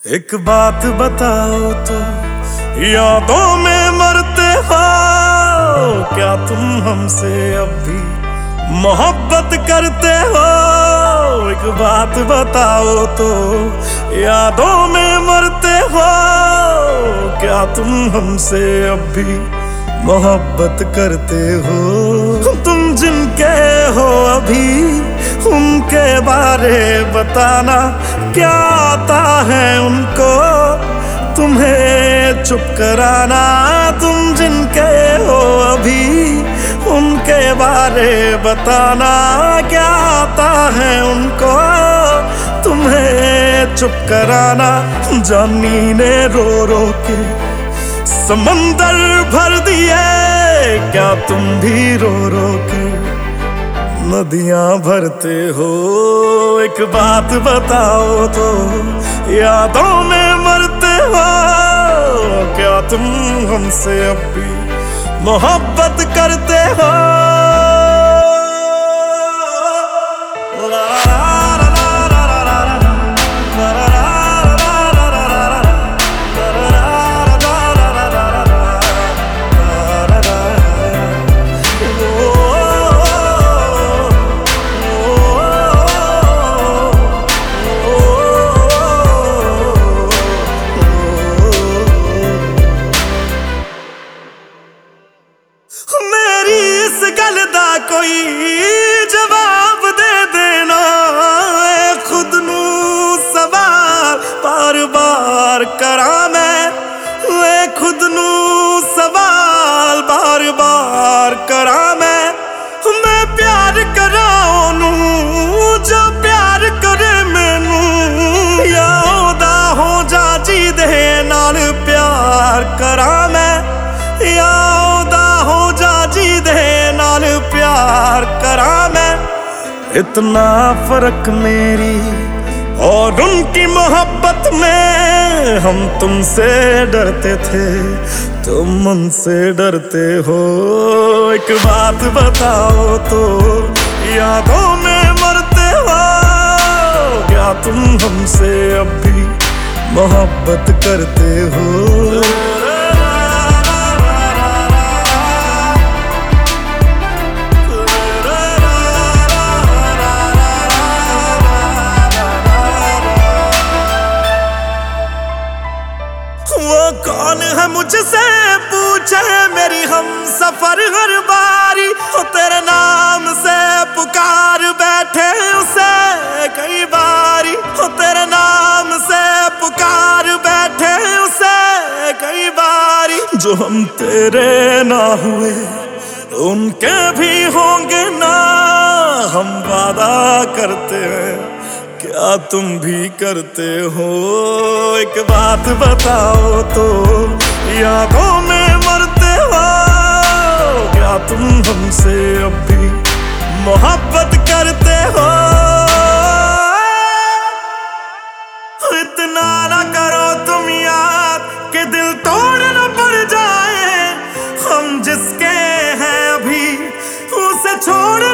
एक बात बताओ तो यादों में हो। क्या तुम हमसे अब भी मोहब्बत करते हो? एक बात बताओ तो यादों में मरते हो। क्या तुम हमसे अब भी मोहब्बत करते हो? तुम जिनके हो अभी, उनके बारे बताना क्या आता है उनको? तुम्हें चुप कराना तुम जिनके हो अभी, उनके बारे बताना क्या आता है उनको? तुम्हें चुप कराना, जानी ने रो रो के। समंदर भर दिए, क्या तुम भी रो रो के? नदियाँ भरते हो, एक बात बताओ तो यादों में क्या तुम हमसे अब भी मोहब्बत करते हो? दे नाल प्यार करा मैं या ओदा हो जा जी दे नाल प्यार करा मैं इतना फ़र्क मेरी और उनकी मोहब्बत में हम तुमसे डरते थे तुम उनसे डरते हो एक बात बताओ तो यादों में मरते हो क्या तुम हमसे अब भी मोहब्बत करते हो। वो कौन है मुझसे पूछे? मेरी हम सफ़र हर बारी। तेरे नाम से पुकार बैठे उसे कई बारी। हम तेरे ना हुए, उनके भी होंगे ना हम वादा करते हैं। क्या तुम भी करते हो? एक बात बताओ तो यादों में मरते हो। क्या तुम हमसे अब भी मोहब्बत करते हो? जिसके हैं अभी उसे छोड़